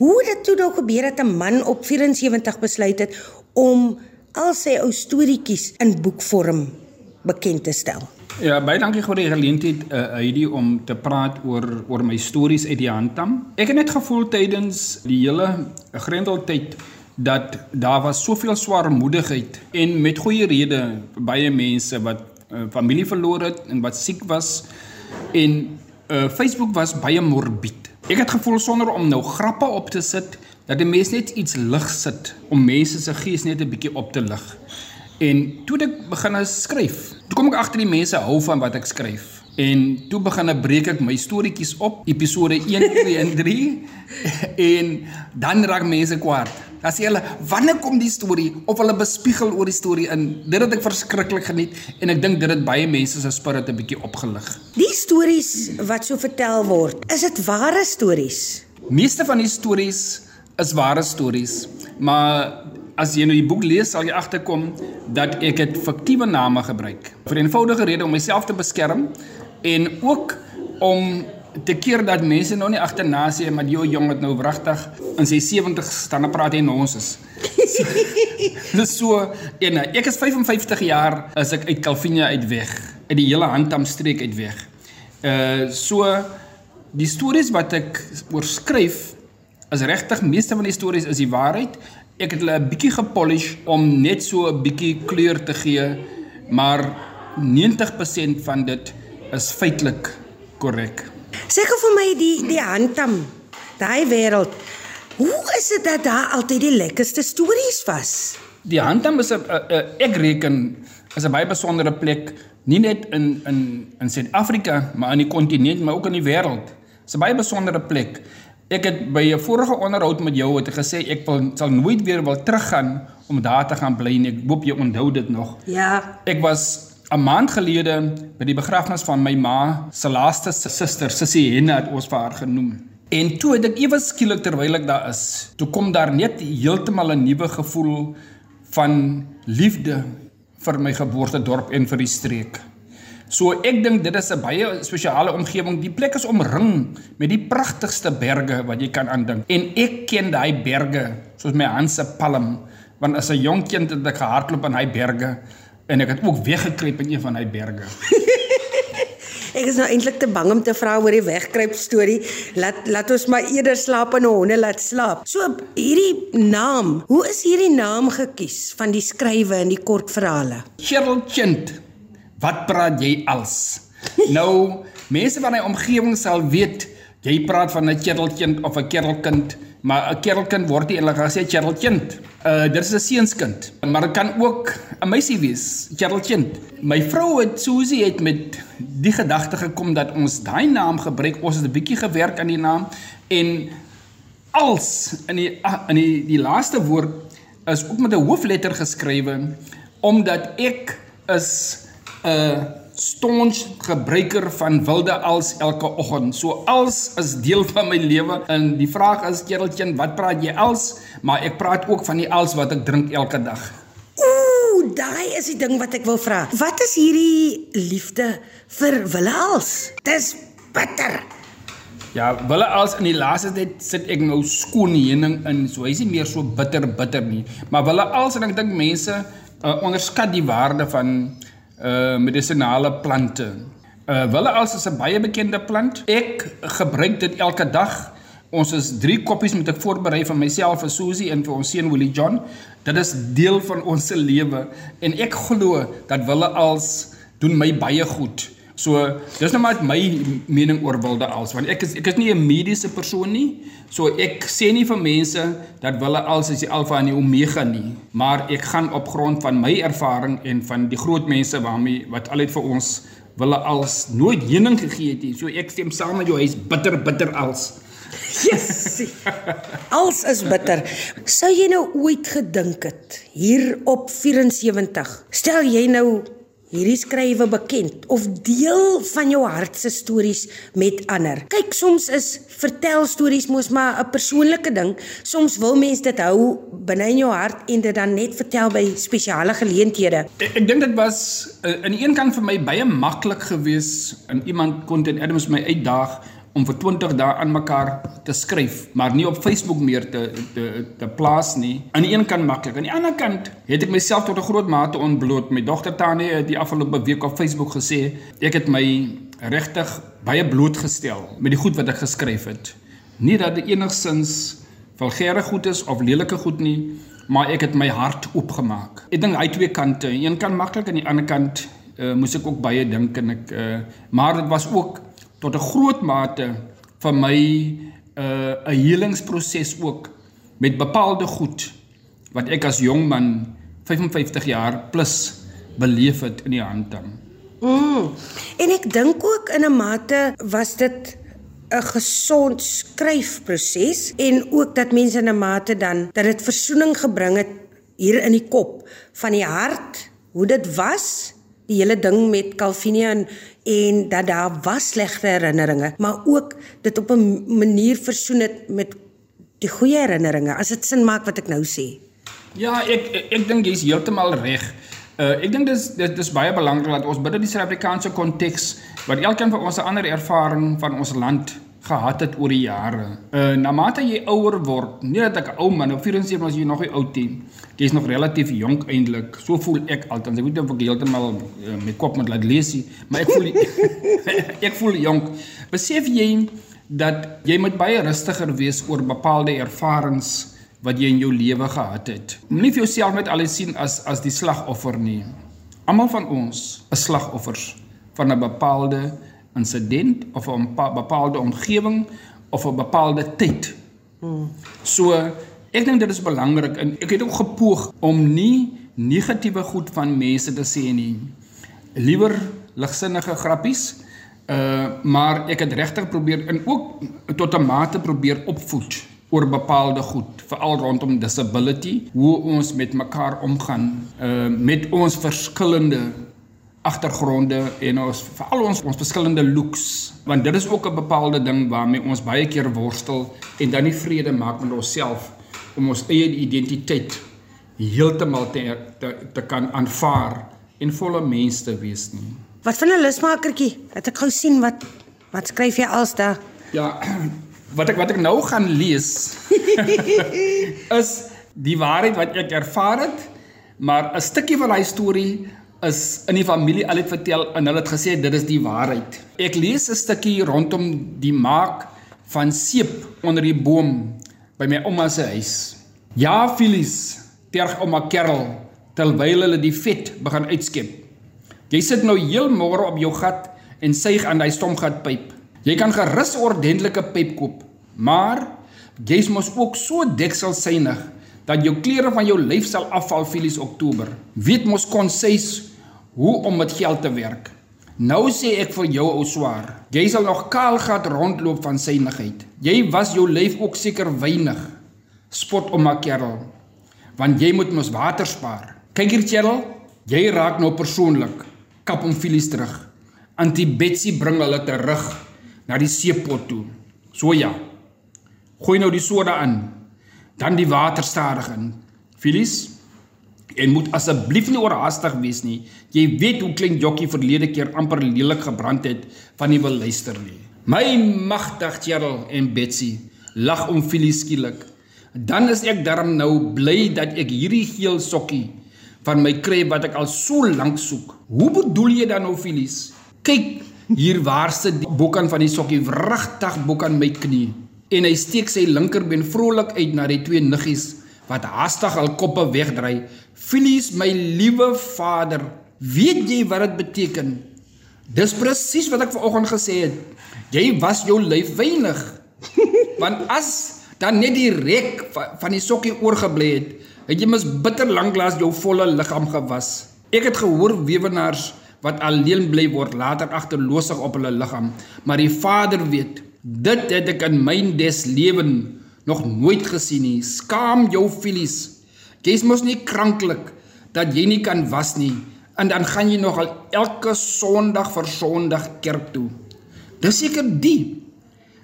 Hoe het dit toe nou gebeur dat 'n man op 74 besluit het om al sy ou storieetjies in boekvorm bekend te stel? Ja, baie dankie vir die geleentheid uh, Heidi om te praat oor oor my stories uit die handtam. Ek het net gevoel tydens die hele grendeltyd dat daar was soveel swaarmoedigheid en met goeie rede baie mense wat uh, familie verloor het en wat siek was en uh, Facebook was baie morbied. Ek het gevoel sonder om nou grappe op te sit dat die mense net iets lig sit om mense se gees net 'n bietjie op te lig. En toe ek begin skryf, toe kom ek agter die mense hou van wat ek skryf. En toe begin ek breek ek my storieetjies op, episode 1, 2 en 3 en dan raak mense kwaad. Dan sê hulle, "Wanneer kom die storie?" of hulle bespiegel oor die storie in. Dit het ek verskriklik geniet en ek dink dit het baie mense se spirit 'n bietjie opgelig. Die stories wat so vertel word, is dit ware stories? Meeste van die stories is ware stories, maar as jy nou die boek lees, sal jy agterkom dat ek dit fiktiewe name gebruik. Vir 'n eenvoudige rede om myself te beskerm en ook om te keer dat mense nou nie agterna sê maar die jong het nou wragtig in sy 70 staan en praat hy nonsens. Dis so en ek is 55 jaar as ek uit Calvinia uit weg, uit die hele Handam streek uit weg. Uh so die stories wat ek oorskryf is regtig meeste van die stories is die waarheid. Ek het hulle 'n bietjie gepolish om net so 'n bietjie kleur te gee, maar 90% van dit is feitelik korrek. Sê gou vir my die die handtam, daai wêreld. Hoe is dit dat daar altyd die lekkerste stories was? Die handtam is 'n ek reken is 'n baie besondere plek, nie net in in in Suid-Afrika, maar in die kontinent, maar ook in die wêreld. Dit is 'n baie besondere plek. Ek het by 'n vorige onderhoud met jou het gesê ek wil sal nooit weer wil teruggaan om daar te gaan bly nie. Ek hoop jy onthou dit nog. Ja. Ek was 'n maand gelede by die begrafnis van my ma se laaste suster, Sissie Henne het ons vir haar genoem. En toe het ek ewe skielik terwyl ek daar is, toe kom daar net heeltemal 'n nuwe gevoel van liefde vir my geboortedorp en vir die streek. So ek dink dit is 'n baie spesiale omgewing. Die plek is omring met die pragtigste berge wat jy kan aandink. En ek ken daai berge soos my hand se palm, want as 'n jong kind het ek gehardloop in daai berge en ek het ook weggekruip in een van hy berge. ek is nou eintlik te bang om te vra oor die wegkruip storie. Laat laat ons maar eerder slaap en honde laat slaap. So hierdie naam, hoe is hierdie naam gekies van die skrywe in die kortverhale? Cheryl Chint. Wat praat jy als? nou, mense van my omgewing sal weet jy praat van 'n kerelkind of 'n kerelkind, maar 'n kerelkind word nie eintlik gesê kerelkind. Uh dit is 'n seunskind, maar dit kan ook meisie wees, kerelkind. My vrou het Susie het met die gedagte gekom dat ons daai naam gebruik. Ons het 'n bietjie gewerk aan die naam en als in die ah, in die die laaste woord is ook met 'n hoofletter geskrywe omdat ek is 'n uh, staunch gebruiker van wilde als elke oggend. So als is deel van my lewe en die vraag is kereltjie, wat praat jy als? Maar ek praat ook van die als wat ek drink elke dag. Ooh, daai is die ding wat ek wil vra. Wat is hierdie liefde vir wille als? Dis bitter. Ja, wille als in die laaste tyd sit ek nou skoon heuning in. So hy's nie meer so bitter bitter nie. Maar wille als en ek dink mense uh, onderskat die waarde van uh medisinale plante. Uh wille als is 'n baie bekende plant. Ek gebruik dit elke dag. Ons is 3 koppies moet ek voorberei vir myself vir Susie en vir ons seun Willie John. Dit is deel van ons se lewe en ek glo dat wille als doen my baie goed. So, dis nou maar my mening oor wilde als want ek is ek is nie 'n mediese persoon nie. So ek sê nie vir mense dat wilde als is die alfa en die omega nie, maar ek gaan op grond van my ervaring en van die groot mense waarmee wat altyd vir ons wille als nooit heuning gegee het nie. So ek stem saam met jou, hy's bitter bitter als. Yes. Als is bitter. Sou jy nou ooit gedink het hier op 74? Stel jy nou hierdie skrywe bekend of deel van jou hart se stories met ander. Kyk, soms is vertel stories mos maar 'n persoonlike ding. Soms wil mense dit hou binne in jou hart en dit dan net vertel by spesiale geleenthede. Ek, ek dink dit was uh, aan die een kant vir my baie maklik geweest en iemand kon dit Adams my uitdaag om vir 20 dae aan mekaar te skryf, maar nie op Facebook meer te te te plaas nie. Aan die een kant maklik, aan die ander kant het ek myself tot 'n groot mate ontbloot. My dogter Tanie het die afgelope week op Facebook gesê ek het my regtig baie blootgestel met die goed wat ek geskryf het. Nie dat dit enigsins vulgêre goed is of lelike goed nie, maar ek het my hart oopgemaak. Ek dink hy twee kante, een kant maklik en die ander kant uh, moes ek ook baie dink en ek uh, maar dit was ook tot 'n groot mate vir my 'n uh, 'n helingsproses ook met bepaalde goed wat ek as jong man 55 jaar plus beleef het in die handam. Mm. En ek dink ook in 'n mate was dit 'n gesond skryfproses en ook dat mense in 'n mate dan dat dit versoening gebring het hier in die kop van die hart hoe dit was die hele ding met Calvinia en, en dat daar was slegte herinneringe, maar ook dit op 'n manier versoen het met die goeie herinneringe. As dit sin maak wat ek nou sê. Ja, ek ek, ek dink jy's heeltemal reg. Uh ek dink dis dis dis baie belangrik dat ons binne die Suid-Afrikaanse konteks wat elkeen van ons 'n ander ervaring van ons land gehad het oor die jare. Uh na mate jy ouer word, nie dat ek 'n ou man, op 74 was jy nog nie oud nie. Jy's nog relatief jonk eintlik. So voel ek altyd. Ek weet nie of ek heeltemal uh, my kop moet laat lees nie, maar ek voel ek voel jonk. Besef jy dat jy moet baie rustiger wees oor bepaalde ervarings wat jy in jou lewe gehad het. Moenie vir jouself net alles sien as as die slagoffer nie. Almal van ons is slagoffers van 'n bepaalde insident of 'n bepaalde omgewing of 'n bepaalde tyd. Hmm. So ek dink dit is belangrik en ek het ook gepoog om nie negatiewe goed van mense te sê nie. Liewer ligsinnige grappies. Uh maar ek het regtig probeer en ook tot 'n mate probeer opvoed oor bepaalde goed, veral rondom disability, hoe ons met mekaar omgaan, uh met ons verskillende agtergronde en ons veral ons ons verskillende looks want dit is ook 'n bepaalde ding waarmee ons baie keer worstel en dan nie vrede maak met onsself om ons eie identiteit heeltemal te, te te kan aanvaar en volle mens te wees nie. Wat van 'n lusmakertjie? Het ek gou sien wat wat skryf jy als daar? Ja, wat ek wat ek nou gaan lees is die waarheid wat ek ervaar het, maar 'n stukkie van daai storie is in die familie al het vertel en hulle het gesê dit is die waarheid. Ek lees 'n stukkie rondom die maak van seep onder die boom by my ouma se huis. Ja, Filies, terg ouma Kerel terwyl hulle die vet begin uitskep. Jy sit nou heel môre op jou gat en suig aan daai stomgatpyp. Jy kan gerus ordentlike pyp koop, maar jy's mos ook so dekselsynig dat jou klere van jou lyf sal afval Filies Oktober. Weet mos kon sês hoe om met geld te werk. Nou sê ek vir jou ou swaar, jy sal nog kaal gat rondloop van synigheid. Jy was jou lyf ook seker weinig. Spot om my kerel. Want jy moet mos water spaar. Kyk hier kerel, jy raak nou persoonlik. Kap om filies terug. Antie Betsy bring hulle terug na die seepot toe. So ja. Gooi nou die soda in. Dan die water stadig in. Filies, En moet asseblief nie oorhaastig wees nie. Jy weet hoe klein Jokkie verlede keer amper lelik gebrand het van nie wil luister nie. My magtig Cheryl en Betsy lag om Philly skielik. Dan is ek darm nou bly dat ek hierdie geel sokkie van my kry wat ek al so lank soek. Hoe bedoel jy dan nou Phyllis? Kyk, hier waar sit die bokan van die sokkie wrigtig bok aan my knie en hy steek sy linkerbeen vrolik uit na die twee niggies wat haastig hul koppe wegdry Filies, my liewe vader, weet jy wat dit beteken? Dis presies wat ek vanoggend gesê het. Jy was jou lyf weinig. Want as dan net die rek van die sokkie oorgebly het, het jy mis bitter lanklaas jou volle liggaam gewas. Ek het gehoor weewenaars wat alleen bly word later agterloosig op hulle liggaam, maar die Vader weet, dit het ek in my des lewe nog nooit gesien nie. Skaam jou filies. Jy's mos nie kranklik dat jy nie kan was nie en dan gaan jy nog al elke Sondag vir Sondag kerk toe. Dis seker die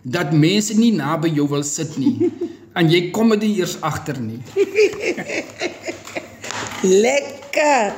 dat mense nie naby jou wil sit nie en jy kom dit eers agter nie. Lekker.